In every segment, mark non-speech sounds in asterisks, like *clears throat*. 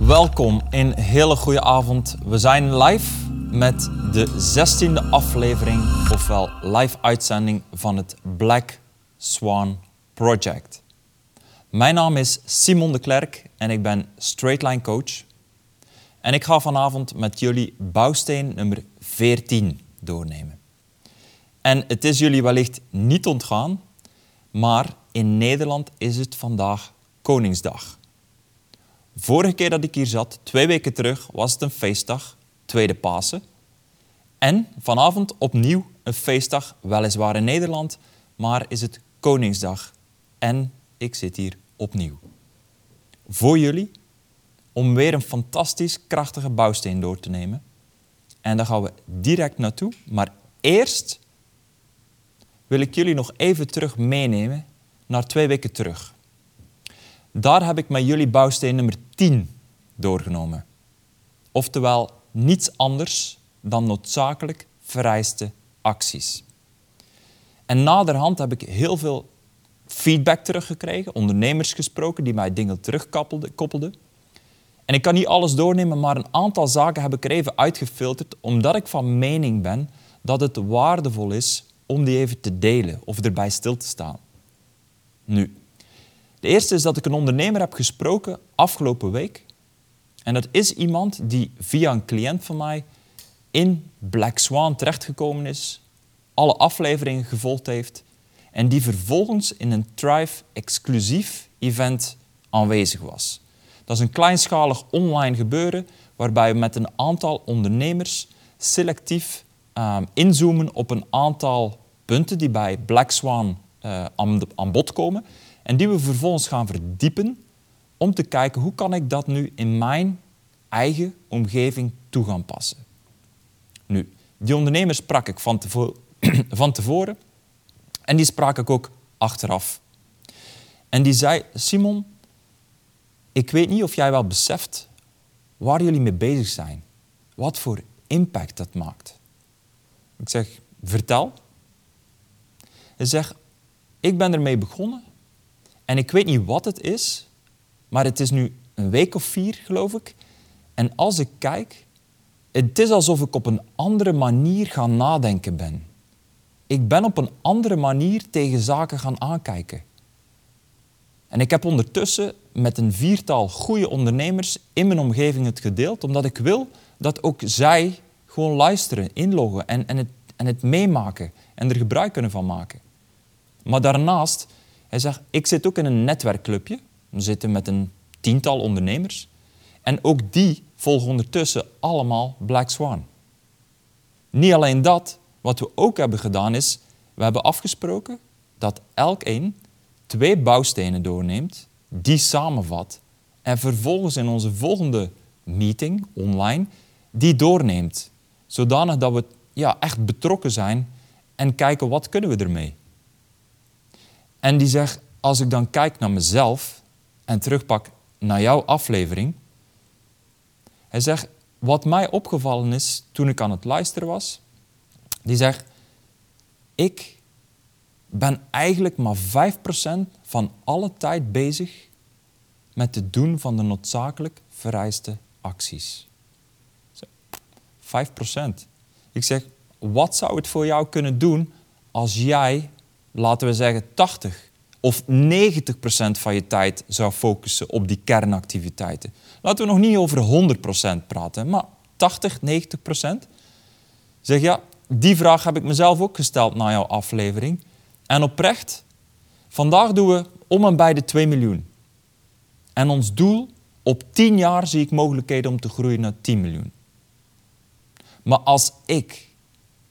Welkom, een hele goede avond. We zijn live met de 16e aflevering, ofwel live uitzending van het Black Swan Project. Mijn naam is Simon de Klerk en ik ben Straightline Coach. En ik ga vanavond met jullie bouwsteen nummer 14 doornemen. En het is jullie wellicht niet ontgaan, maar in Nederland is het vandaag Koningsdag. Vorige keer dat ik hier zat, twee weken terug, was het een feestdag, tweede Pasen. En vanavond opnieuw een feestdag, weliswaar in Nederland, maar is het Koningsdag. En ik zit hier opnieuw. Voor jullie, om weer een fantastisch krachtige bouwsteen door te nemen. En daar gaan we direct naartoe. Maar eerst wil ik jullie nog even terug meenemen naar twee weken terug. Daar heb ik met jullie bouwsteen nummer 10 doorgenomen. Oftewel niets anders dan noodzakelijk vereiste acties. En naderhand heb ik heel veel feedback teruggekregen, ondernemers gesproken die mij dingen terugkoppelden. En ik kan niet alles doornemen, maar een aantal zaken heb ik er even uitgefilterd, omdat ik van mening ben dat het waardevol is om die even te delen of erbij stil te staan. Nu, de eerste is dat ik een ondernemer heb gesproken afgelopen week. En dat is iemand die via een cliënt van mij in Black Swan terechtgekomen is, alle afleveringen gevolgd heeft en die vervolgens in een Thrive exclusief event aanwezig was. Dat is een kleinschalig online gebeuren waarbij we met een aantal ondernemers selectief um, inzoomen op een aantal punten die bij Black Swan aan, aan bod komen en die we vervolgens gaan verdiepen om te kijken hoe kan ik dat nu in mijn eigen omgeving toe gaan passen. Nu, die ondernemer sprak ik van, *clears throat* van tevoren en die sprak ik ook achteraf. En die zei, Simon, ik weet niet of jij wel beseft waar jullie mee bezig zijn. Wat voor impact dat maakt. Ik zeg, vertel. Hij zegt, ik ben ermee begonnen en ik weet niet wat het is, maar het is nu een week of vier, geloof ik. En als ik kijk, het is alsof ik op een andere manier gaan nadenken ben. Ik ben op een andere manier tegen zaken gaan aankijken. En ik heb ondertussen met een viertal goede ondernemers in mijn omgeving het gedeeld, omdat ik wil dat ook zij gewoon luisteren, inloggen en, en, het, en het meemaken en er gebruik kunnen van maken. Maar daarnaast, hij zegt, ik zit ook in een netwerkclubje. We zitten met een tiental ondernemers. En ook die volgen ondertussen allemaal Black Swan. Niet alleen dat, wat we ook hebben gedaan is, we hebben afgesproken dat elk een twee bouwstenen doorneemt, die samenvat en vervolgens in onze volgende meeting online die doorneemt. Zodanig dat we ja, echt betrokken zijn en kijken wat kunnen we ermee. En die zegt, als ik dan kijk naar mezelf en terugpak naar jouw aflevering, hij zegt, wat mij opgevallen is toen ik aan het luisteren was, die zegt, ik ben eigenlijk maar 5% van alle tijd bezig met het doen van de noodzakelijk vereiste acties. 5%. Ik zeg, wat zou het voor jou kunnen doen als jij, laten we zeggen, 80 of 90% van je tijd zou focussen op die kernactiviteiten? Laten we nog niet over 100% praten, maar 80, 90%. Zeg ja, die vraag heb ik mezelf ook gesteld na jouw aflevering. En oprecht, vandaag doen we om en bij de 2 miljoen. En ons doel, op 10 jaar zie ik mogelijkheden om te groeien naar 10 miljoen. Maar als ik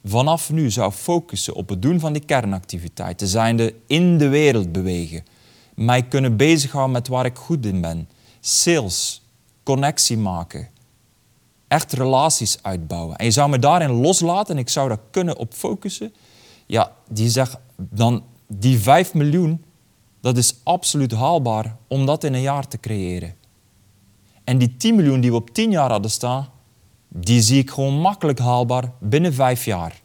vanaf nu zou focussen op het doen van die kernactiviteiten, zijnde in de wereld bewegen, mij kunnen bezighouden met waar ik goed in ben, sales, connectie maken, echt relaties uitbouwen. En je zou me daarin loslaten en ik zou daar kunnen op focussen. Ja, die zegt dan die 5 miljoen, dat is absoluut haalbaar om dat in een jaar te creëren. En die 10 miljoen die we op 10 jaar hadden staan, die zie ik gewoon makkelijk haalbaar binnen 5 jaar.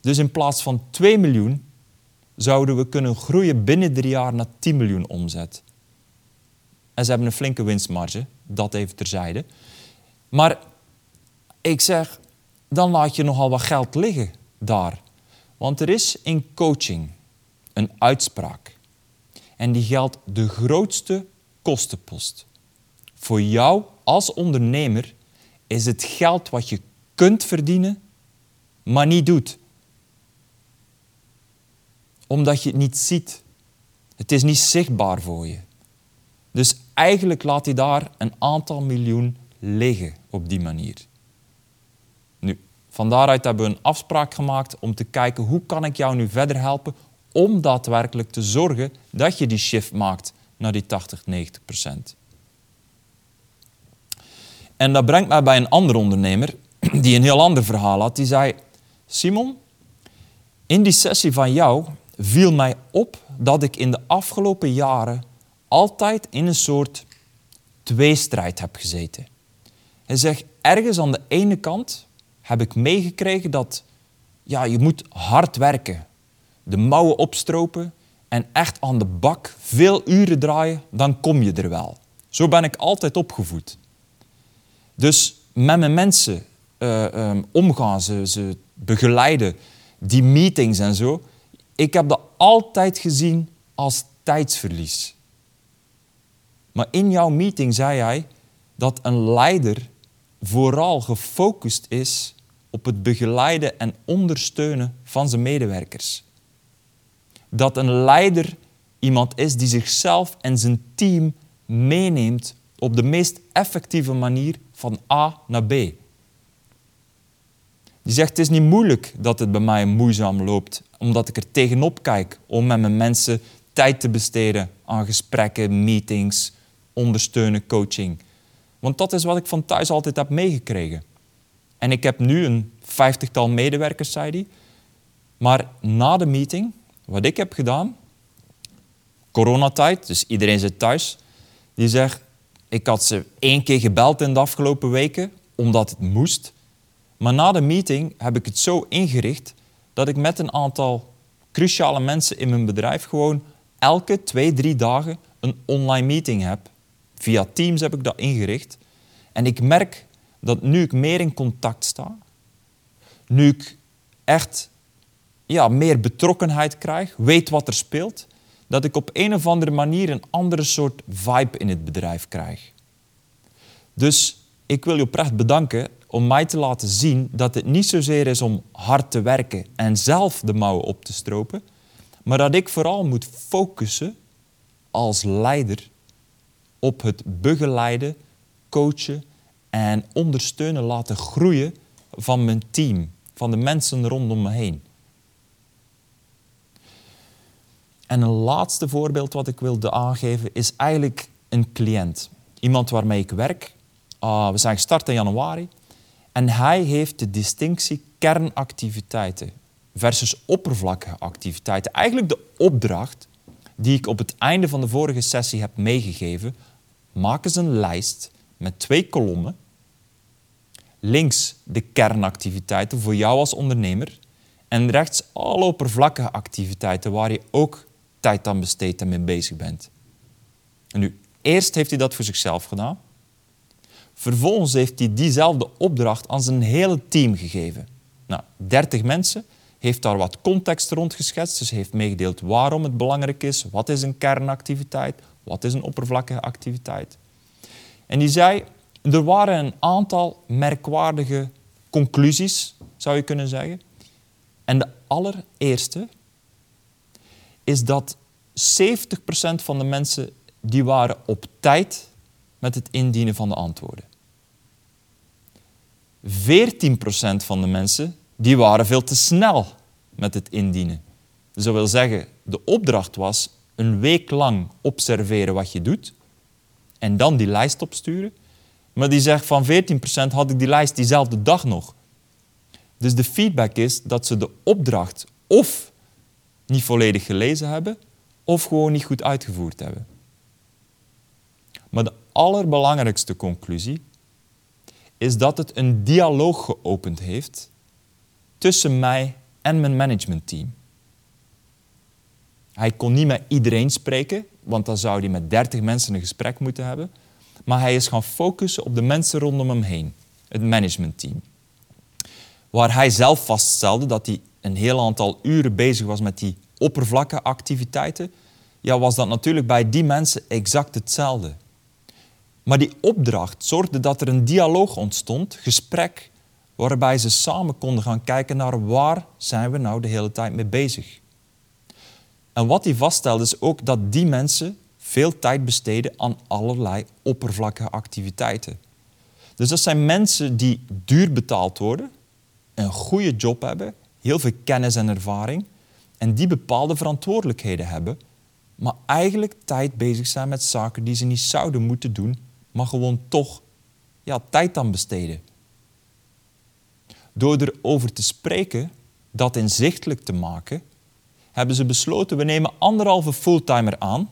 Dus in plaats van 2 miljoen zouden we kunnen groeien binnen drie jaar naar 10 miljoen omzet. En ze hebben een flinke winstmarge, dat even terzijde. Maar ik zeg, dan laat je nogal wat geld liggen daar. Want er is in coaching een uitspraak. En die geldt de grootste kostenpost. Voor jou als ondernemer is het geld wat je kunt verdienen, maar niet doet. Omdat je het niet ziet. Het is niet zichtbaar voor je. Dus eigenlijk laat hij daar een aantal miljoen liggen op die manier. Nu, van daaruit hebben we een afspraak gemaakt om te kijken hoe kan ik jou nu verder helpen om daadwerkelijk te zorgen dat je die shift maakt naar die 80, 90 procent. En dat brengt mij bij een andere ondernemer die een heel ander verhaal had. Die zei, Simon, in die sessie van jou viel mij op dat ik in de afgelopen jaren altijd in een soort tweestrijd heb gezeten. Hij zegt, ergens aan de ene kant heb ik meegekregen dat ja, je moet hard werken, de mouwen opstropen en echt aan de bak veel uren draaien, dan kom je er wel. Zo ben ik altijd opgevoed. Dus met mijn mensen uh, um, omgaan, ze, ze begeleiden, die meetings en zo. Ik heb dat altijd gezien als tijdsverlies. Maar in jouw meeting zei hij dat een leider vooral gefocust is op het begeleiden en ondersteunen van zijn medewerkers. Dat een leider iemand is die zichzelf en zijn team meeneemt op de meest effectieve manier van A naar B. Die zegt, het is niet moeilijk dat het bij mij moeizaam loopt, omdat ik er tegenop kijk om met mijn mensen tijd te besteden aan gesprekken, meetings, ondersteunen, coaching. Want dat is wat ik van thuis altijd heb meegekregen. En ik heb nu een vijftigtal medewerkers, zei hij. Maar na de meeting, wat ik heb gedaan, coronatijd, dus iedereen zit thuis, die zegt, ik had ze één keer gebeld in de afgelopen weken, omdat het moest. Maar na de meeting heb ik het zo ingericht dat ik met een aantal cruciale mensen in mijn bedrijf gewoon elke twee, drie dagen een online meeting heb. Via Teams heb ik dat ingericht. En ik merk dat nu ik meer in contact sta, nu ik echt ja, meer betrokkenheid krijg, weet wat er speelt, dat ik op een of andere manier een andere soort vibe in het bedrijf krijg. Dus ik wil je oprecht bedanken om mij te laten zien dat het niet zozeer is om hard te werken en zelf de mouwen op te stropen, maar dat ik vooral moet focussen als leider op het begeleiden, coachen en ondersteunen laten groeien van mijn team, van de mensen rondom me heen. En een laatste voorbeeld wat ik wilde aangeven is eigenlijk een cliënt. Iemand waarmee ik werk. Uh, we zijn gestart in januari. En hij heeft de distinctie kernactiviteiten versus oppervlakkige activiteiten. Eigenlijk de opdracht die ik op het einde van de vorige sessie heb meegegeven. Maak eens een lijst met twee kolommen. Links de kernactiviteiten voor jou als ondernemer. En rechts alle oppervlakkige activiteiten waar je ook tijd aan besteedt en mee bezig bent. En nu, eerst heeft hij dat voor zichzelf gedaan. Vervolgens heeft hij diezelfde opdracht aan zijn hele team gegeven. Nou, 30 mensen, heeft daar wat context rond geschetst, dus heeft meegedeeld waarom het belangrijk is, wat is een kernactiviteit, wat is een oppervlakkige activiteit. En die zei, er waren een aantal merkwaardige conclusies, zou je kunnen zeggen. En de allereerste is dat 70% van de mensen die waren op tijd met het indienen van de antwoorden. 14% van de mensen die waren veel te snel met het indienen. Dus dat wil zeggen, de opdracht was een week lang observeren wat je doet en dan die lijst opsturen. Maar die zegt van 14% had ik die lijst diezelfde dag nog. Dus de feedback is dat ze de opdracht of niet volledig gelezen hebben of gewoon niet goed uitgevoerd hebben. Maar de allerbelangrijkste conclusie is dat het een dialoog geopend heeft tussen mij en mijn managementteam. Hij kon niet met iedereen spreken, want dan zou hij met 30 mensen een gesprek moeten hebben. Maar hij is gaan focussen op de mensen rondom hem heen, het managementteam. Waar hij zelf vaststelde dat hij een heel aantal uren bezig was met die oppervlakkige activiteiten, ja, was dat natuurlijk bij die mensen exact hetzelfde. Maar die opdracht zorgde dat er een dialoog ontstond, gesprek, waarbij ze samen konden gaan kijken naar waar zijn we nou de hele tijd mee bezig. En wat hij vaststelde is ook dat die mensen veel tijd besteden aan allerlei oppervlakkige activiteiten. Dus dat zijn mensen die duur betaald worden, een goede job hebben, heel veel kennis en ervaring en die bepaalde verantwoordelijkheden hebben, maar eigenlijk tijd bezig zijn met zaken die ze niet zouden moeten doen, maar gewoon toch ja, tijd aan besteden. Door erover te spreken, dat inzichtelijk te maken, hebben ze besloten, we nemen anderhalve fulltimer aan.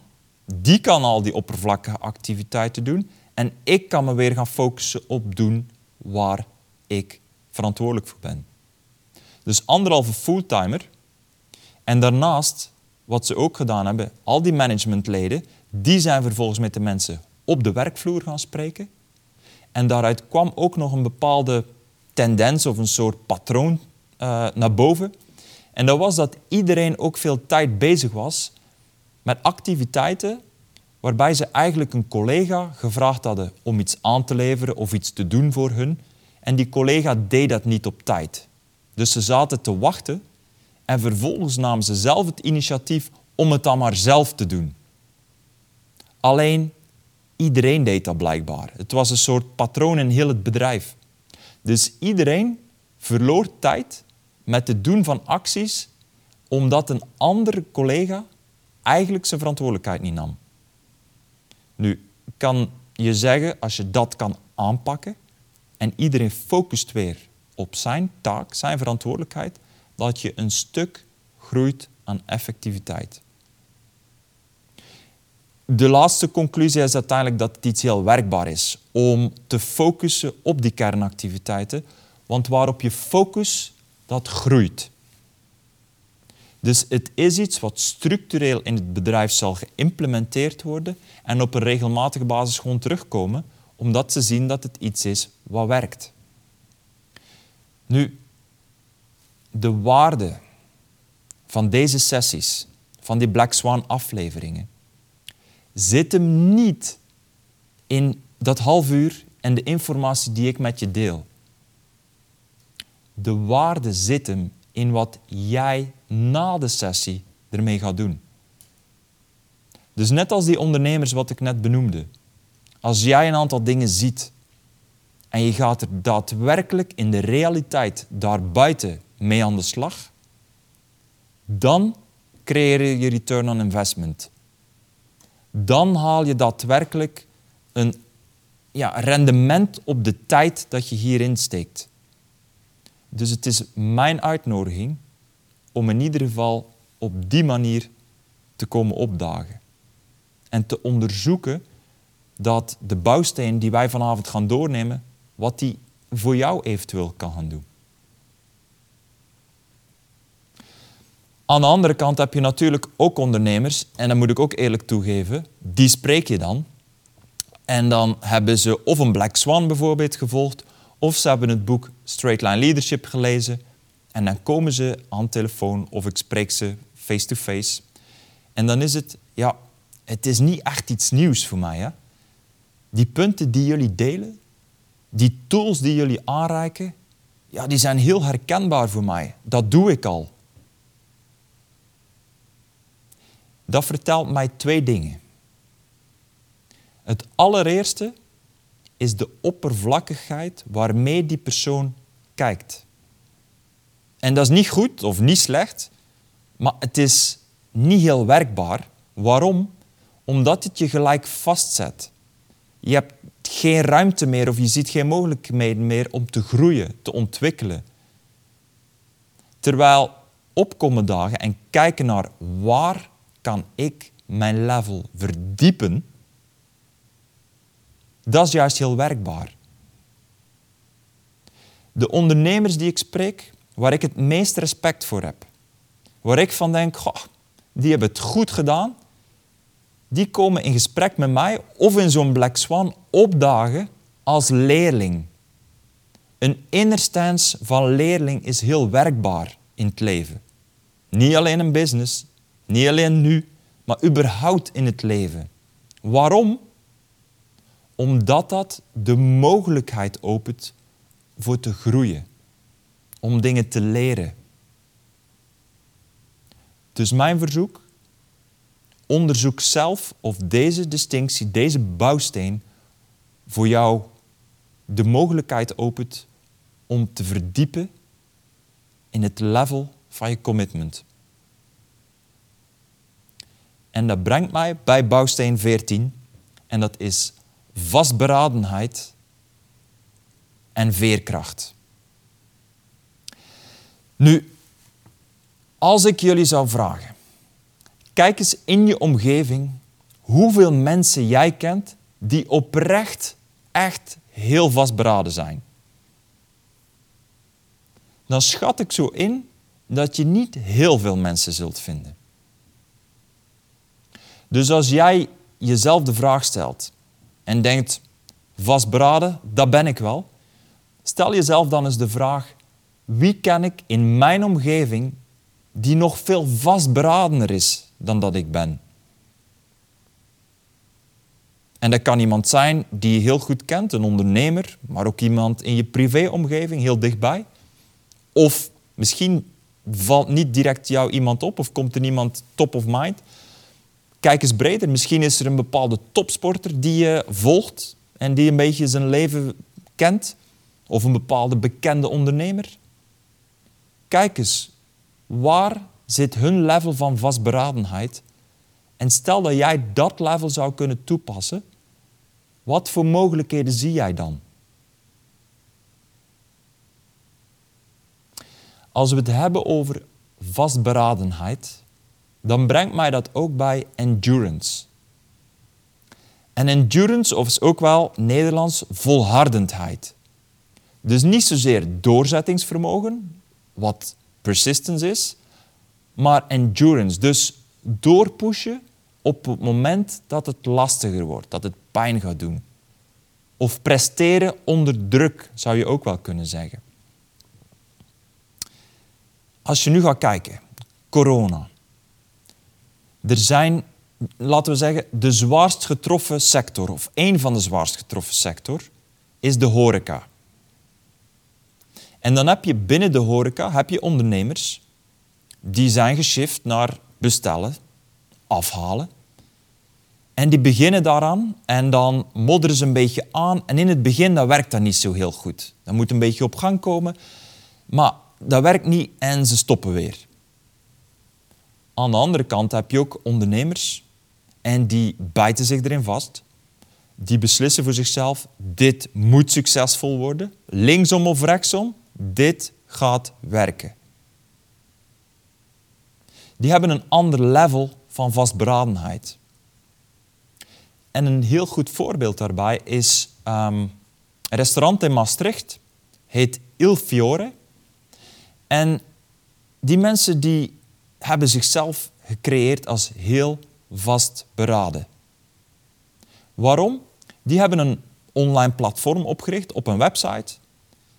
Die kan al die oppervlakkige activiteiten doen. En ik kan me weer gaan focussen op doen waar ik verantwoordelijk voor ben. Dus anderhalve fulltimer. En daarnaast, wat ze ook gedaan hebben, al die managementleden, die zijn vervolgens met de mensen op de werkvloer gaan spreken. En daaruit kwam ook nog een bepaalde tendens of een soort patroon uh, naar boven. En dat was dat iedereen ook veel tijd bezig was met activiteiten waarbij ze eigenlijk een collega gevraagd hadden om iets aan te leveren of iets te doen voor hun. En die collega deed dat niet op tijd. Dus ze zaten te wachten en vervolgens namen ze zelf het initiatief om het dan maar zelf te doen. Alleen iedereen deed dat blijkbaar. Het was een soort patroon in heel het bedrijf. Dus iedereen verloor tijd met het doen van acties omdat een andere collega eigenlijk zijn verantwoordelijkheid niet nam. Nu, kan je zeggen, als je dat kan aanpakken en iedereen focust weer op zijn taak, zijn verantwoordelijkheid, dat je een stuk groeit aan effectiviteit. De laatste conclusie is uiteindelijk dat het iets heel werkbaar is om te focussen op die kernactiviteiten, want waarop je focus, dat groeit. Dus het is iets wat structureel in het bedrijf zal geïmplementeerd worden en op een regelmatige basis gewoon terugkomen, omdat ze zien dat het iets is wat werkt. Nu, de waarde van deze sessies, van die Black Swan afleveringen, zit hem niet in dat half uur en de informatie die ik met je deel. De waarde zit hem in wat jij na de sessie ermee gaat doen. Dus net als die ondernemers wat ik net benoemde, als jij een aantal dingen ziet en je gaat er daadwerkelijk in de realiteit daarbuiten mee aan de slag, dan creëer je return on investment. Dan haal je daadwerkelijk een ja, rendement op de tijd dat je hierin steekt. Dus het is mijn uitnodiging om in ieder geval op die manier te komen opdagen. En te onderzoeken dat de bouwsteen die wij vanavond gaan doornemen, wat die voor jou eventueel kan gaan doen. Aan de andere kant heb je natuurlijk ook ondernemers, en dat moet ik ook eerlijk toegeven, die spreek je dan. En dan hebben ze of een Black Swan bijvoorbeeld gevolgd, of ze hebben het boek Straight Line Leadership gelezen en dan komen ze aan telefoon of ik spreek ze face-to-face. En dan is het, ja, het is niet echt iets nieuws voor mij. Hè? Die punten die jullie delen, die tools die jullie aanreiken, ja, die zijn heel herkenbaar voor mij. Dat doe ik al. Dat vertelt mij twee dingen. Het allereerste is de oppervlakkigheid waarmee die persoon kijkt. En dat is niet goed of niet slecht, maar het is niet heel werkbaar. Waarom? Omdat het je gelijk vastzet. Je hebt geen ruimte meer of je ziet geen mogelijkheden meer om te groeien, te ontwikkelen. Terwijl opkomen dagen en kijken naar waar kan ik mijn level verdiepen, dat is juist heel werkbaar. De ondernemers die ik spreek, waar ik het meest respect voor heb, waar ik van denk, goh, die hebben het goed gedaan, die komen in gesprek met mij of in zo'n Black Swan opdagen als leerling. Een inner stance van leerling is heel werkbaar in het leven. Niet alleen in business, niet alleen nu, maar überhaupt in het leven. Waarom? Omdat dat de mogelijkheid opent voor te groeien, om dingen te leren. Dus mijn verzoek, onderzoek zelf of deze distinctie, deze bouwsteen voor jou de mogelijkheid opent om te verdiepen in het level van je commitment. En dat brengt mij bij bouwsteen 14 en dat is vastberadenheid en veerkracht. Nu, als ik jullie zou vragen, kijk eens in je omgeving hoeveel mensen jij kent die oprecht echt heel vastberaden zijn. Dan schat ik zo in dat je niet heel veel mensen zult vinden. Dus als jij jezelf de vraag stelt en denkt, vastberaden, dat ben ik wel. Stel jezelf dan eens de vraag, wie ken ik in mijn omgeving die nog veel vastberadener is dan dat ik ben? En dat kan iemand zijn die je heel goed kent, een ondernemer, maar ook iemand in je privéomgeving, heel dichtbij. Of misschien valt niet direct jou iemand op of komt er iemand top of mind. Kijk eens breder. Misschien is er een bepaalde topsporter die je volgt en die een beetje zijn leven kent. Of een bepaalde bekende ondernemer. Kijk eens, waar zit hun level van vastberadenheid? En stel dat jij dat level zou kunnen toepassen, wat voor mogelijkheden zie jij dan? Als we het hebben over vastberadenheid, dan brengt mij dat ook bij endurance. En endurance of is ook wel Nederlands volhardendheid. Dus niet zozeer doorzettingsvermogen, wat persistence is, maar endurance. Dus doorpushen op het moment dat het lastiger wordt, dat het pijn gaat doen. Of presteren onder druk, zou je ook wel kunnen zeggen. Als je nu gaat kijken, corona. Er zijn, laten we zeggen, de zwaarst getroffen sector, of één van de zwaarst getroffen sector, is de horeca. En dan heb je binnen de horeca heb je ondernemers die zijn geshift naar bestellen, afhalen. En die beginnen daaraan en dan modderen ze een beetje aan. En in het begin dat werkt dat niet zo heel goed. Dat moet een beetje op gang komen. Maar dat werkt niet en ze stoppen weer. Aan de andere kant heb je ook ondernemers en die bijten zich erin vast. Die beslissen voor zichzelf, dit moet succesvol worden. Linksom of rechtsom, dit gaat werken. Die hebben een ander level van vastberadenheid. En een heel goed voorbeeld daarbij is um, een restaurant in Maastricht, heet Il Fiore. En die mensen die hebben zichzelf gecreëerd als heel vastberaden. Waarom? Die hebben een online platform opgericht op een website.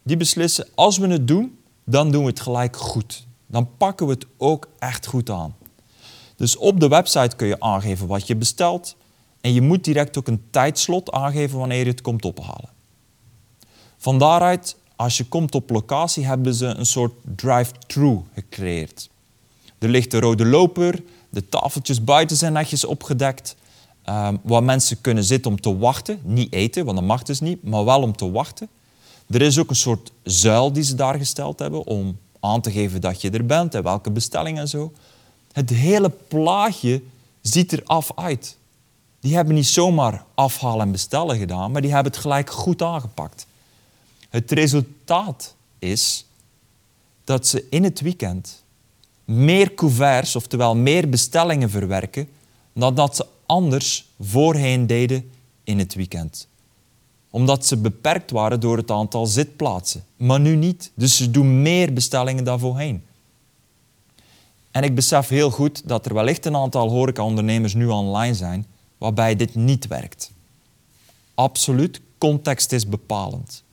Die beslissen, als we het doen, dan doen we het gelijk goed. Dan pakken we het ook echt goed aan. Dus op de website kun je aangeven wat je bestelt. En je moet direct ook een tijdslot aangeven wanneer je het komt ophalen. Van daaruit, als je komt op locatie, hebben ze een soort drive-thru gecreëerd. Er ligt een rode loper, de tafeltjes buiten zijn netjes opgedekt, um, waar mensen kunnen zitten om te wachten. Niet eten, want dat mag dus niet, maar wel om te wachten. Er is ook een soort zuil die ze daar gesteld hebben om aan te geven dat je er bent en welke bestelling en zo. Het hele plaatje ziet er af uit. Die hebben niet zomaar afhalen en bestellen gedaan, maar die hebben het gelijk goed aangepakt. Het resultaat is dat ze in het weekend meer couverts, oftewel meer bestellingen verwerken, dan dat ze anders voorheen deden in het weekend. Omdat ze beperkt waren door het aantal zitplaatsen. Maar nu niet. Dus ze doen meer bestellingen dan voorheen. En ik besef heel goed dat er wellicht een aantal horecaondernemers nu online zijn waarbij dit niet werkt. Absoluut, context is bepalend.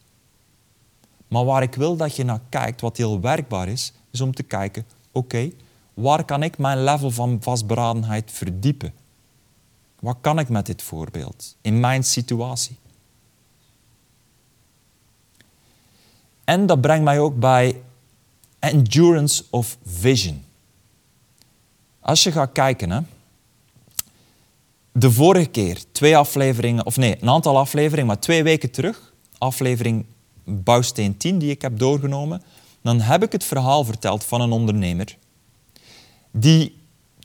Maar waar ik wil dat je naar kijkt, wat heel werkbaar is, is om te kijken, oké, waar kan ik mijn level van vastberadenheid verdiepen? Wat kan ik met dit voorbeeld in mijn situatie? En dat brengt mij ook bij endurance of vision. Als je gaat kijken, hè, de vorige keer, twee afleveringen, of nee, een aantal afleveringen, maar twee weken terug, aflevering Bouwsteen 10 die ik heb doorgenomen, dan heb ik het verhaal verteld van een ondernemer die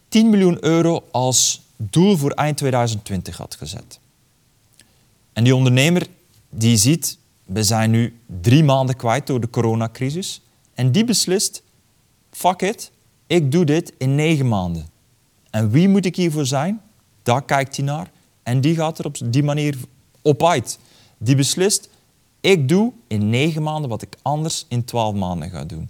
10 miljoen euro als doel voor eind 2020 had gezet. En die ondernemer die ziet, we zijn nu drie maanden kwijt door de coronacrisis, en die beslist, fuck it, ik doe dit in negen maanden. En wie moet ik hiervoor zijn? Daar kijkt hij naar en die gaat er op die manier op uit. Die beslist, ik doe in negen maanden wat ik anders in twaalf maanden ga doen.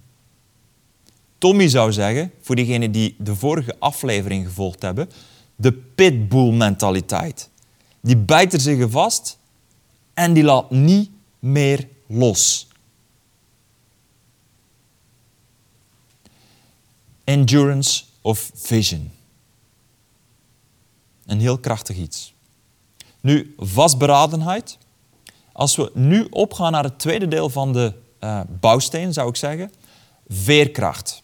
Tommy zou zeggen, voor diegenen die de vorige aflevering gevolgd hebben, de pitbull-mentaliteit. Die bijt er zich vast en die laat niet meer los. Endurance of vision. Een heel krachtig iets. Nu, vastberadenheid. Als we nu opgaan naar het tweede deel van de uh, bouwsteen, zou ik zeggen, veerkracht.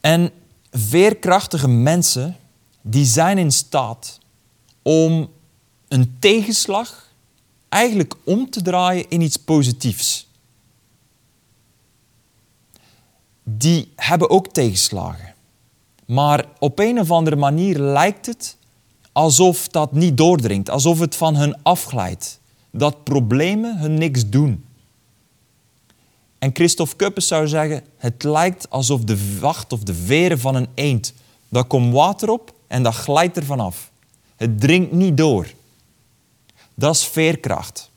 En veerkrachtige mensen, die zijn in staat om een tegenslag eigenlijk om te draaien in iets positiefs. Die hebben ook tegenslagen. Maar op een of andere manier lijkt het alsof dat niet doordringt, alsof het van hun afglijdt. Dat problemen hun niks doen. En Christophe Kuppes zou zeggen, het lijkt alsof de vacht of de veren van een eend, daar komt water op en dat glijdt er vanaf. Het dringt niet door. Dat is veerkracht.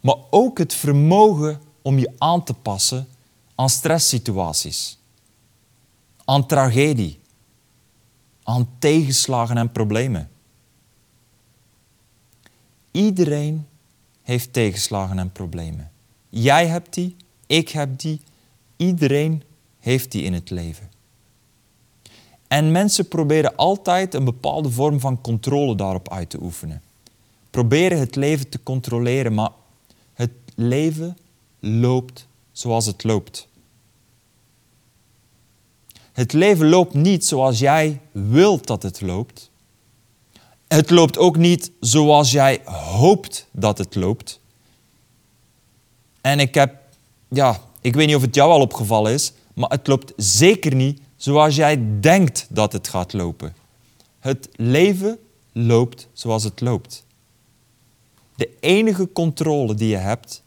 Maar ook het vermogen om je aan te passen aan stresssituaties, aan tragedie, aan tegenslagen en problemen. Iedereen heeft tegenslagen en problemen. Jij hebt die, ik heb die, iedereen heeft die in het leven. En mensen proberen altijd een bepaalde vorm van controle daarop uit te oefenen. Proberen het leven te controleren, maar het leven loopt zoals het loopt. Het leven loopt niet zoals jij wilt dat het loopt. Het loopt ook niet zoals jij hoopt dat het loopt. En ik heb, ja, ik weet niet of het jou al opgevallen is, maar het loopt zeker niet zoals jij denkt dat het gaat lopen. Het leven loopt zoals het loopt. De enige controle die je hebt,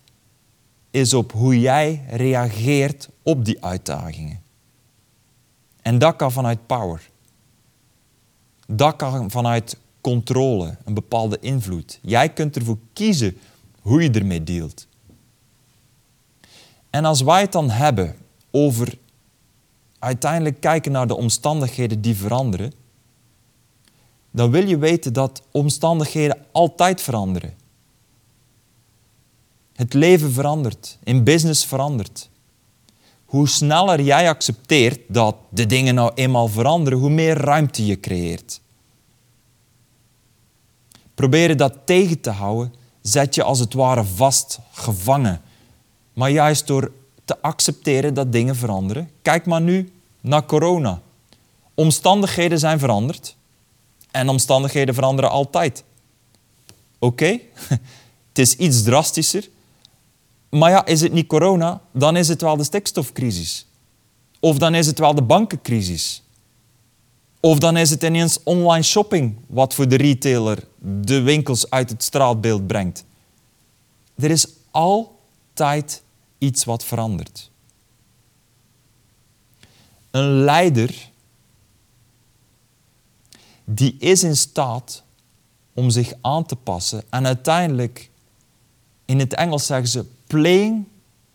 is op hoe jij reageert op die uitdagingen. En dat kan vanuit power. Dat kan vanuit controle, een bepaalde invloed. Jij kunt ervoor kiezen hoe je ermee dealt. En als wij het dan hebben over uiteindelijk kijken naar de omstandigheden die veranderen, dan wil je weten dat omstandigheden altijd veranderen. Het leven verandert, in business verandert. Hoe sneller jij accepteert dat de dingen nou eenmaal veranderen, hoe meer ruimte je creëert. Proberen dat tegen te houden, zet je als het ware vast, gevangen. Maar juist door te accepteren dat dingen veranderen. Kijk maar nu naar corona. Omstandigheden zijn veranderd en omstandigheden veranderen altijd. Oké, *laughs* het is iets drastischer, maar ja, is het niet corona, dan is het wel de stikstofcrisis. Of dan is het wel de bankencrisis. Of dan is het ineens online shopping wat voor de retailer de winkels uit het straatbeeld brengt. Er is altijd iets wat verandert. Een leider die is in staat om zich aan te passen en uiteindelijk, in het Engels zeggen ze, playing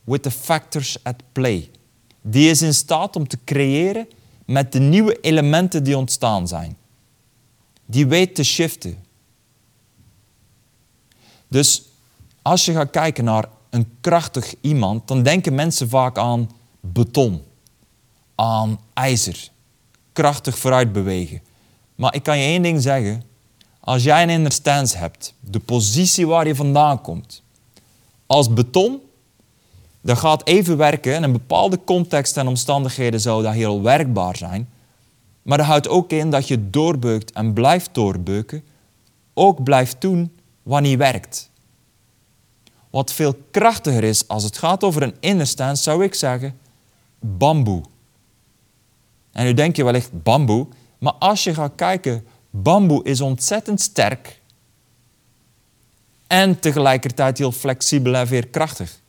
with the factors at play. Die is in staat om te creëren met de nieuwe elementen die ontstaan zijn. Die weet te shiften. Dus als je gaat kijken naar een krachtig iemand, dan denken mensen vaak aan beton, aan ijzer, krachtig vooruit bewegen. Maar ik kan je één ding zeggen. Als jij een inner stance hebt, de positie waar je vandaan komt, als beton, dat gaat even werken. In een bepaalde context en omstandigheden zou dat heel werkbaar zijn. Maar dat houdt ook in dat je doorbeukt en blijft doorbeuken. Ook blijft doen wat niet werkt. Wat veel krachtiger is als het gaat over een inner stance, zou ik zeggen, bamboe. En nu denk je wellicht bamboe, maar als je gaat kijken, bamboe is ontzettend sterk en tegelijkertijd heel flexibel en veerkrachtig.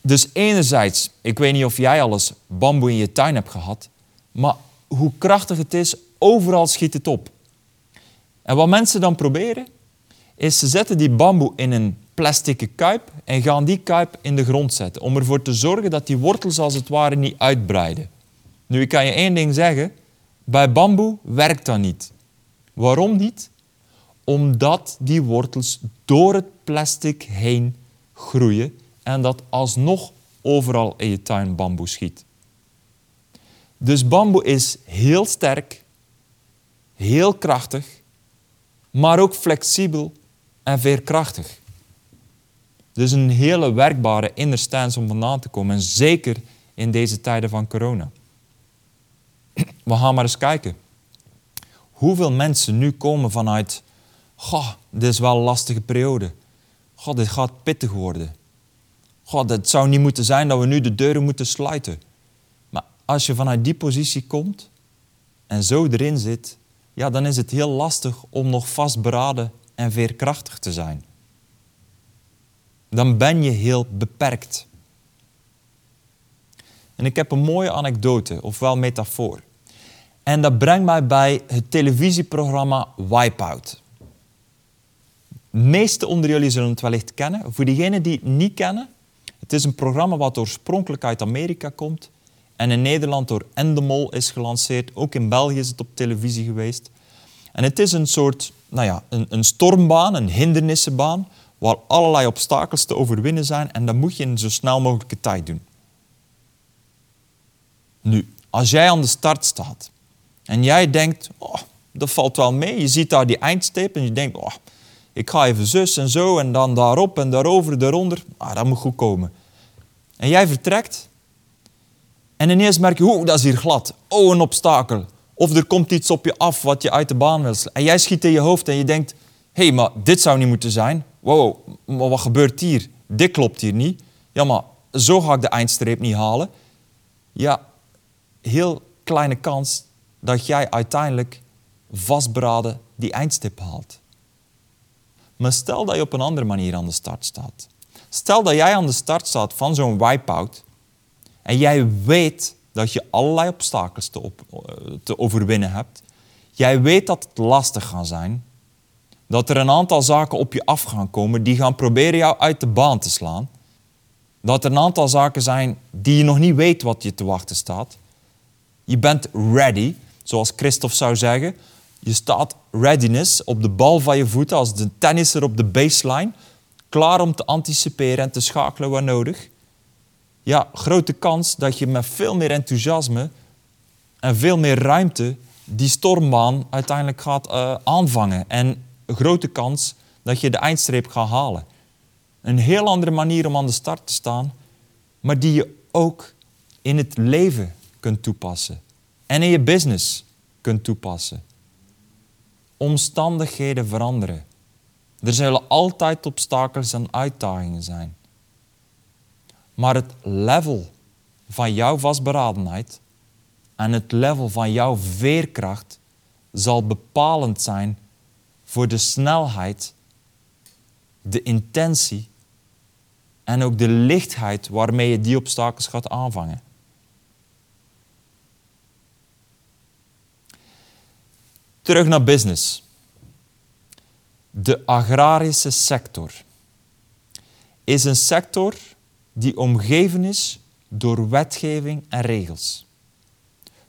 Dus enerzijds, ik weet niet of jij alles bamboe in je tuin hebt gehad, maar hoe krachtig het is, overal schiet het op. En wat mensen dan proberen, is ze zetten die bamboe in een plastic kuip en gaan die kuip in de grond zetten, om ervoor te zorgen dat die wortels als het ware niet uitbreiden. Nu, kan je één ding zeggen, bij bamboe werkt dat niet. Waarom niet? Omdat die wortels door het plastic heen groeien en dat alsnog overal in je tuin bamboe schiet. Dus bamboe is heel sterk, heel krachtig, maar ook flexibel en veerkrachtig. Dus een hele werkbare inner om vandaan te komen. En zeker in deze tijden van corona. We gaan maar eens kijken. Hoeveel mensen nu komen vanuit... Goh, dit is wel een lastige periode. Goh, dit gaat pittig worden. God, het zou niet moeten zijn dat we nu de deuren moeten sluiten. Maar als je vanuit die positie komt en zo erin zit, ja, dan is het heel lastig om nog vastberaden en veerkrachtig te zijn. Dan ben je heel beperkt. En ik heb een mooie anekdote, ofwel metafoor. En dat brengt mij bij het televisieprogramma Wipeout. De meeste onder jullie zullen het wellicht kennen. Voor diegenen die het niet kennen, het is een programma wat oorspronkelijk uit Amerika komt en in Nederland door Endemol is gelanceerd. Ook in België is het op televisie geweest. En het is een soort nou ja, een, een stormbaan, een hindernissenbaan, waar allerlei obstakels te overwinnen zijn en dat moet je in zo snel mogelijke tijd doen. Nu, als jij aan de start staat en jij denkt, oh, dat valt wel mee, je ziet daar die eindstip en je denkt, oh, ik ga even zus en zo en dan daarop en daarover, daaronder. Ah, dat moet goed komen. En jij vertrekt en ineens merk je, oeh, dat is hier glad. Oh, een obstakel. Of er komt iets op je af wat je uit de baan wil. En jij schiet in je hoofd en je denkt, hé, hey, maar dit zou niet moeten zijn. Wow, maar wat gebeurt hier? Dit klopt hier niet. Ja, maar zo ga ik de eindstreep niet halen. Ja, heel kleine kans dat jij uiteindelijk vastberaden die eindstip haalt. Maar stel dat je op een andere manier aan de start staat. Stel dat jij aan de start staat van zo'n wipeout en jij weet dat je allerlei obstakels te, eh, te overwinnen hebt. Jij weet dat het lastig gaat zijn. Dat er een aantal zaken op je af gaan komen die gaan proberen jou uit de baan te slaan. Dat er een aantal zaken zijn die je nog niet weet wat je te wachten staat. Je bent ready, zoals Christophe zou zeggen. Je staat readiness op de bal van je voeten als de tennisser op de baseline, klaar om te anticiperen en te schakelen waar nodig. Ja, grote kans dat je met veel meer enthousiasme en veel meer ruimte die stormbaan uiteindelijk gaat uh, aanvangen. En een grote kans dat je de eindstreep gaat halen. Een heel andere manier om aan de start te staan, maar die je ook in het leven kunt toepassen. En in je business kunt toepassen omstandigheden veranderen. Er zullen altijd obstakels en uitdagingen zijn. Maar het level van jouw vastberadenheid en het level van jouw veerkracht zal bepalend zijn voor de snelheid, de intentie en ook de lichtheid waarmee je die obstakels gaat aanvangen. Terug naar business. De agrarische sector is een sector die omgeven is door wetgeving en regels.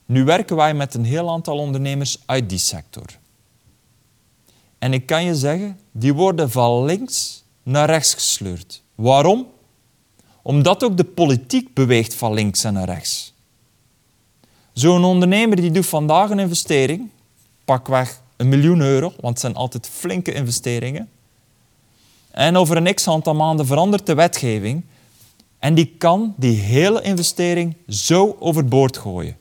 Nu werken wij met een heel aantal ondernemers uit die sector. En ik kan je zeggen, die worden van links naar rechts gesleurd. Waarom? Omdat ook de politiek beweegt van links en naar rechts. Zo'n ondernemer die doet vandaag een investering, pakweg een miljoen euro, want het zijn altijd flinke investeringen. En over een x aantal maanden verandert de wetgeving en die kan die hele investering zo overboord gooien.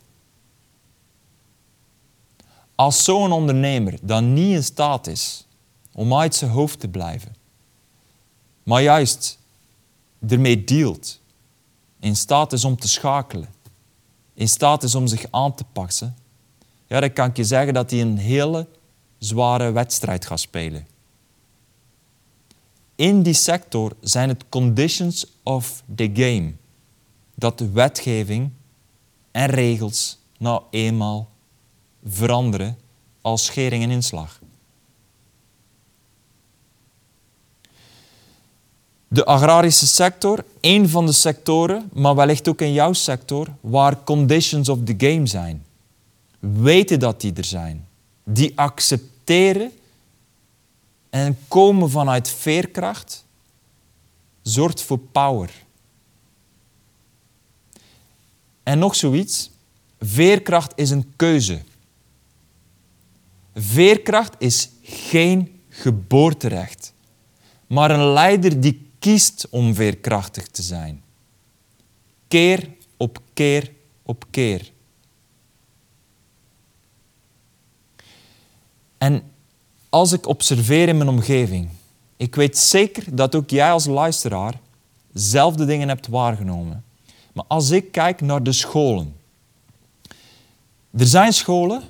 Als zo'n ondernemer dan niet in staat is om uit zijn hoofd te blijven, maar juist ermee dealt, in staat is om te schakelen, in staat is om zich aan te passen, ja, dan kan ik je zeggen dat hij een hele zware wedstrijd gaat spelen. In die sector zijn het conditions of the game dat de wetgeving en regels nou eenmaal veranderen als schering en inslag. De agrarische sector, één van de sectoren, maar wellicht ook in jouw sector, waar conditions of the game zijn. Weten dat die er zijn. Die accepteren en komen vanuit veerkracht, zorgt voor power. En nog zoiets, veerkracht is een keuze. Veerkracht is geen geboorterecht, maar een leider die kiest om veerkrachtig te zijn. Keer op keer op keer. En als ik observeer in mijn omgeving, ik weet zeker dat ook jij als luisteraar zelfde dingen hebt waargenomen. Maar als ik kijk naar de scholen. Er zijn scholen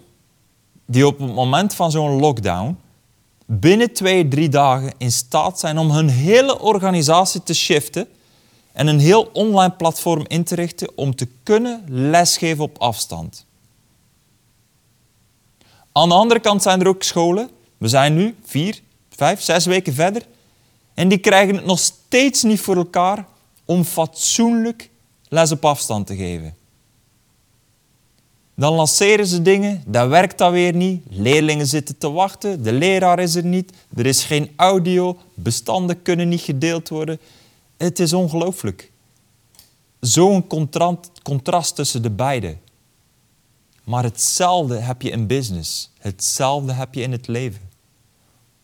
die op het moment van zo'n lockdown binnen twee, drie dagen in staat zijn om hun hele organisatie te shiften en een heel online platform in te richten om te kunnen lesgeven op afstand. Aan de andere kant zijn er ook scholen, we zijn nu vier, vijf, zes weken verder, en die krijgen het nog steeds niet voor elkaar om fatsoenlijk les op afstand te geven. Dan lanceren ze dingen, dat werkt dat weer niet. Leerlingen zitten te wachten, de leraar is er niet, er is geen audio, bestanden kunnen niet gedeeld worden. Het is ongelooflijk. Zo'n contrast tussen de beide. Maar hetzelfde heb je in business. Hetzelfde heb je in het leven.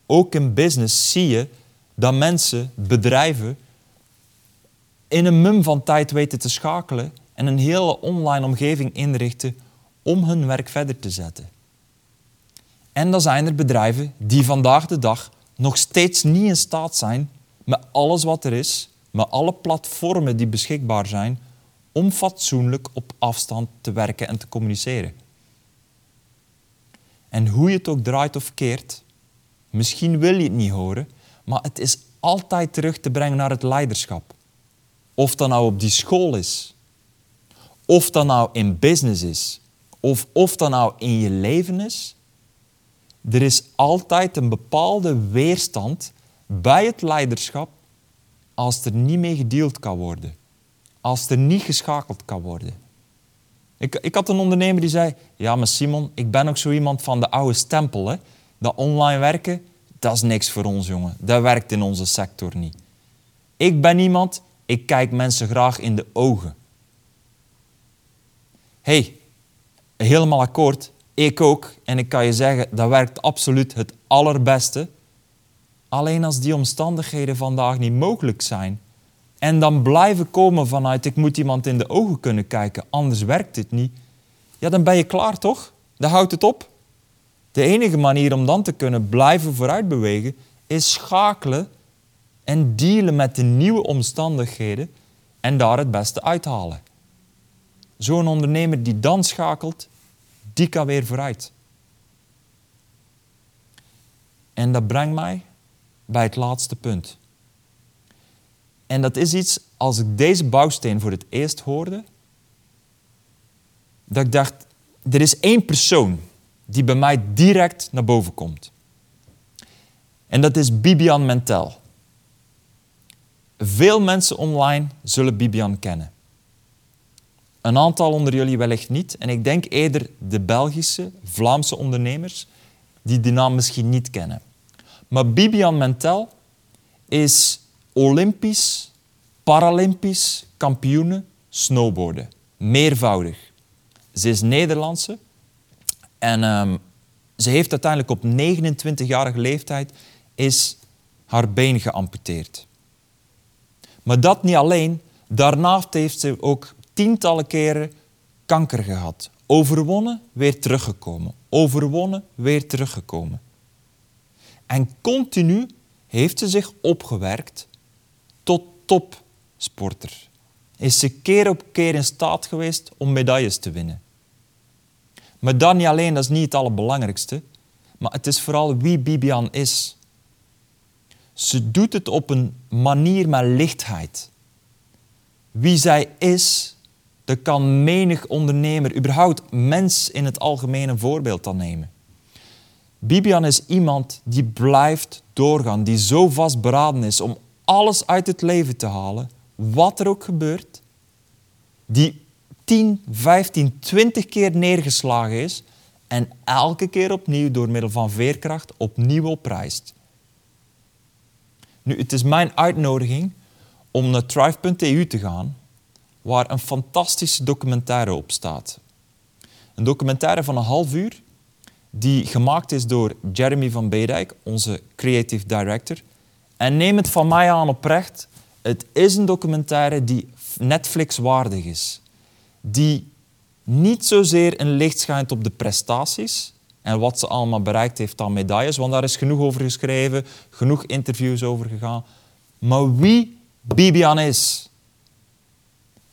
Ook in business zie je dat mensen, bedrijven, in een mum van tijd weten te schakelen en een hele online omgeving inrichten om hun werk verder te zetten. En dan zijn er bedrijven die vandaag de dag nog steeds niet in staat zijn met alles wat er is, met alle platformen die beschikbaar zijn, om fatsoenlijk op afstand te werken en te communiceren. En hoe je het ook draait of keert, misschien wil je het niet horen, maar het is altijd terug te brengen naar het leiderschap. Of dat nou op die school is, of dat nou in business is, of of dat nou in je leven is, er is altijd een bepaalde weerstand bij het leiderschap als er niet mee gedeeld kan worden. Als er niet geschakeld kan worden. Ik, ik had een ondernemer die zei, ja maar Simon, ik ben ook zo iemand van de oude stempel. Hè? Dat online werken, dat is niks voor ons jongen. Dat werkt in onze sector niet. Ik ben iemand, ik kijk mensen graag in de ogen. hey, helemaal akkoord. Ik ook. En ik kan je zeggen, dat werkt absoluut het allerbeste. Alleen als die omstandigheden vandaag niet mogelijk zijn en dan blijven komen vanuit ik moet iemand in de ogen kunnen kijken, anders werkt het niet. Ja, dan ben je klaar toch? Dan houdt het op. De enige manier om dan te kunnen blijven vooruitbewegen is schakelen en dealen met de nieuwe omstandigheden en daar het beste uithalen. Zo'n ondernemer die dan schakelt, die kan weer vooruit. En dat brengt mij bij het laatste punt. En dat is iets, als ik deze bouwsteen voor het eerst hoorde, dat ik dacht, er is één persoon die bij mij direct naar boven komt. En dat is Bibian Mentel. Veel mensen online zullen Bibian kennen. Een aantal onder jullie wellicht niet. En ik denk eerder de Belgische, Vlaamse ondernemers die die naam misschien niet kennen. Maar Bibian Mentel is Olympisch, Paralympisch kampioene snowboarden. Meervoudig. Ze is Nederlandse en um, ze heeft uiteindelijk op 29-jarige leeftijd is haar been geamputeerd. Maar dat niet alleen. Daarnaast heeft ze ook tientallen keren kanker gehad. Overwonnen, weer teruggekomen. Overwonnen, weer teruggekomen. En continu heeft ze zich opgewerkt tot topsporter. Is ze keer op keer in staat geweest om medailles te winnen. Maar dan niet alleen, dat is niet het allerbelangrijkste, maar het is vooral wie Bibian is. Ze doet het op een manier met lichtheid. Wie zij is, dat kan menig ondernemer, überhaupt mens in het algemeen een voorbeeld aan nemen. Bibian is iemand die blijft doorgaan, die zo vastberaden is om alles uit het leven te halen, wat er ook gebeurt, die 10, 15, 20 keer neergeslagen is en elke keer opnieuw door middel van veerkracht opnieuw opprijst. Nu, het is mijn uitnodiging om naar thrive.eu te gaan, waar een fantastische documentaire op staat. Een documentaire van een half uur, die gemaakt is door Jeremy van Bedijk, onze creative director. En neem het van mij aan oprecht, het is een documentaire die Netflix-waardig is. Die niet zozeer een licht schijnt op de prestaties en wat ze allemaal bereikt heeft aan medailles, want daar is genoeg over geschreven, genoeg interviews over gegaan. Maar wie Bibian is,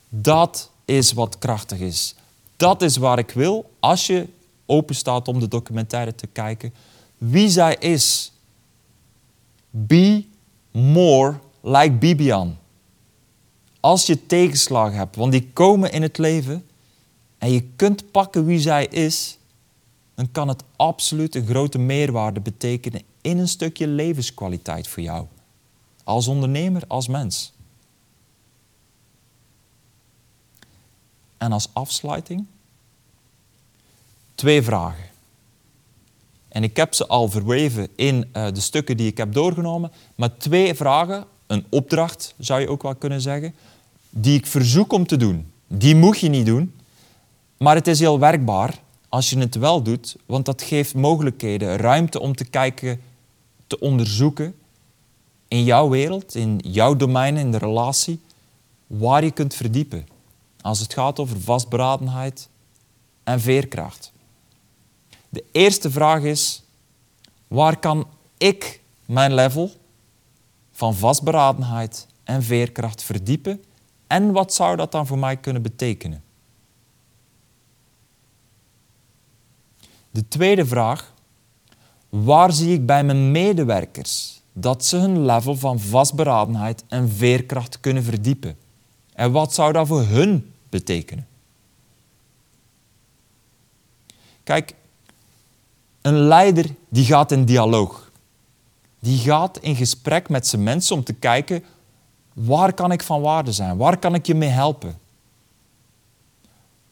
dat is wat krachtig is. Dat is waar ik wil, als je open staat om de documentaire te kijken, wie zij is. Be more like Bibian. Als je tegenslagen hebt, want die komen in het leven en je kunt pakken wie zij is, dan kan het absoluut een grote meerwaarde betekenen in een stukje levenskwaliteit voor jou. Als ondernemer, als mens. En als afsluiting twee vragen. En ik heb ze al verweven in uh, de stukken die ik heb doorgenomen, maar twee vragen, een opdracht zou je ook wel kunnen zeggen, die ik verzoek om te doen. Die moet je niet doen, maar het is heel werkbaar als je het wel doet, want dat geeft mogelijkheden, ruimte om te kijken, te onderzoeken in jouw wereld, in jouw domein, in de relatie, waar je kunt verdiepen. Als het gaat over vastberadenheid en veerkracht. De eerste vraag is, waar kan ik mijn level van vastberadenheid en veerkracht verdiepen en wat zou dat dan voor mij kunnen betekenen? De tweede vraag, waar zie ik bij mijn medewerkers dat ze hun level van vastberadenheid en veerkracht kunnen verdiepen? En wat zou dat voor hun betekenen? Kijk, een leider die gaat in dialoog. Die gaat in gesprek met zijn mensen om te kijken waar kan ik van waarde zijn? Waar kan ik je mee helpen?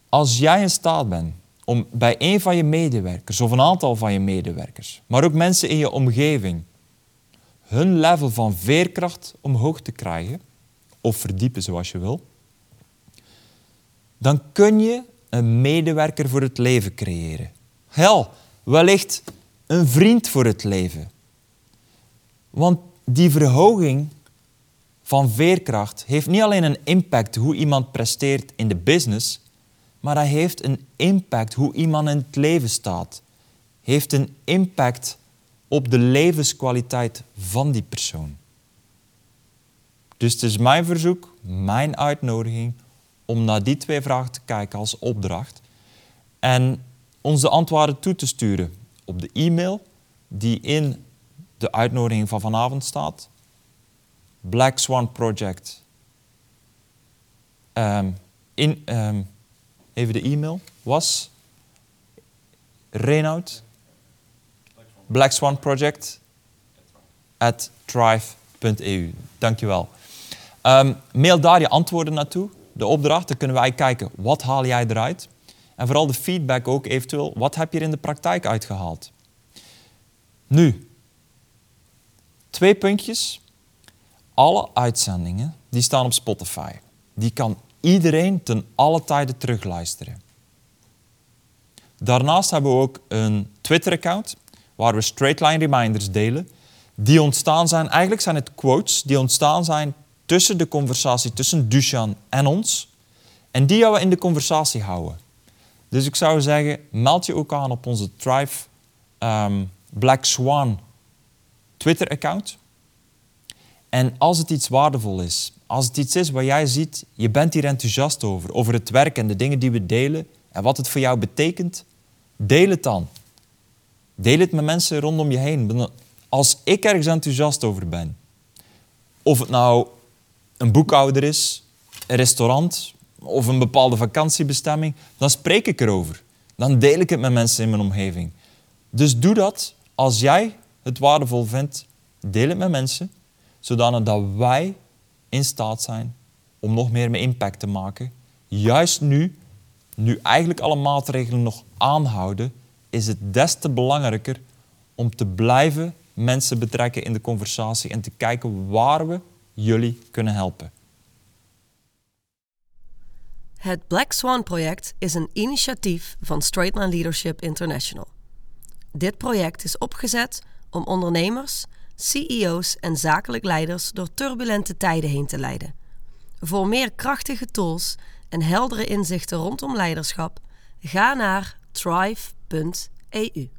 Als jij in staat bent om bij een van je medewerkers of een aantal van je medewerkers, maar ook mensen in je omgeving, hun level van veerkracht omhoog te krijgen, of verdiepen zoals je wil, dan kun je een medewerker voor het leven creëren. Hel, wellicht een vriend voor het leven. Want die verhoging van veerkracht heeft niet alleen een impact hoe iemand presteert in de business, maar hij heeft een impact hoe iemand in het leven staat. Heeft een impact op de levenskwaliteit van die persoon. Dus het is mijn verzoek, mijn uitnodiging om naar die twee vragen te kijken als opdracht. En ons de antwoorden toe te sturen op de e-mail die in de uitnodiging van vanavond staat. Black Swan Project. Um, in, um, even de e-mail was Reinoud Black Swan Project at thrive.eu. Dankjewel. Ehm, mail daar je antwoorden naartoe. De opdracht, dan kunnen wij kijken, wat haal jij eruit? En vooral de feedback ook eventueel, wat heb je er in de praktijk uitgehaald? Nu, twee puntjes. Alle uitzendingen, die staan op Spotify. Die kan iedereen ten alle tijde terugluisteren. Daarnaast hebben we ook een Twitter-account waar we straightline reminders delen. Die ontstaan zijn, eigenlijk zijn het quotes die ontstaan zijn tussen de conversatie tussen Dushan en ons. En die gaan we in de conversatie houden. Dus ik zou zeggen, meld je ook aan op onze Thrive ehm, Black Swan Twitter-account. En als het iets waardevol is, als het iets is waar jij ziet, je bent hier enthousiast over, over het werk en de dingen die we delen en wat het voor jou betekent, deel het dan. Deel het met mensen rondom je heen. Als ik ergens enthousiast over ben, of het nou een boekhouder is, een restaurant of een bepaalde vakantiebestemming, dan spreek ik erover. Dan deel ik het met mensen in mijn omgeving. Dus doe dat als jij het waardevol vindt. Deel het met mensen, zodat wij in staat zijn om nog meer impact te maken. Juist nu, nu eigenlijk alle maatregelen nog aanhouden, is het des te belangrijker om te blijven mensen betrekken in de conversatie en te kijken waar we jullie kunnen helpen. Het Black Swan project is een initiatief van Straightline Leadership International. Dit project is opgezet om ondernemers, CEO's en zakelijk leiders door turbulente tijden heen te leiden. Voor meer krachtige tools en heldere inzichten rondom leiderschap, ga naar thrive.eu.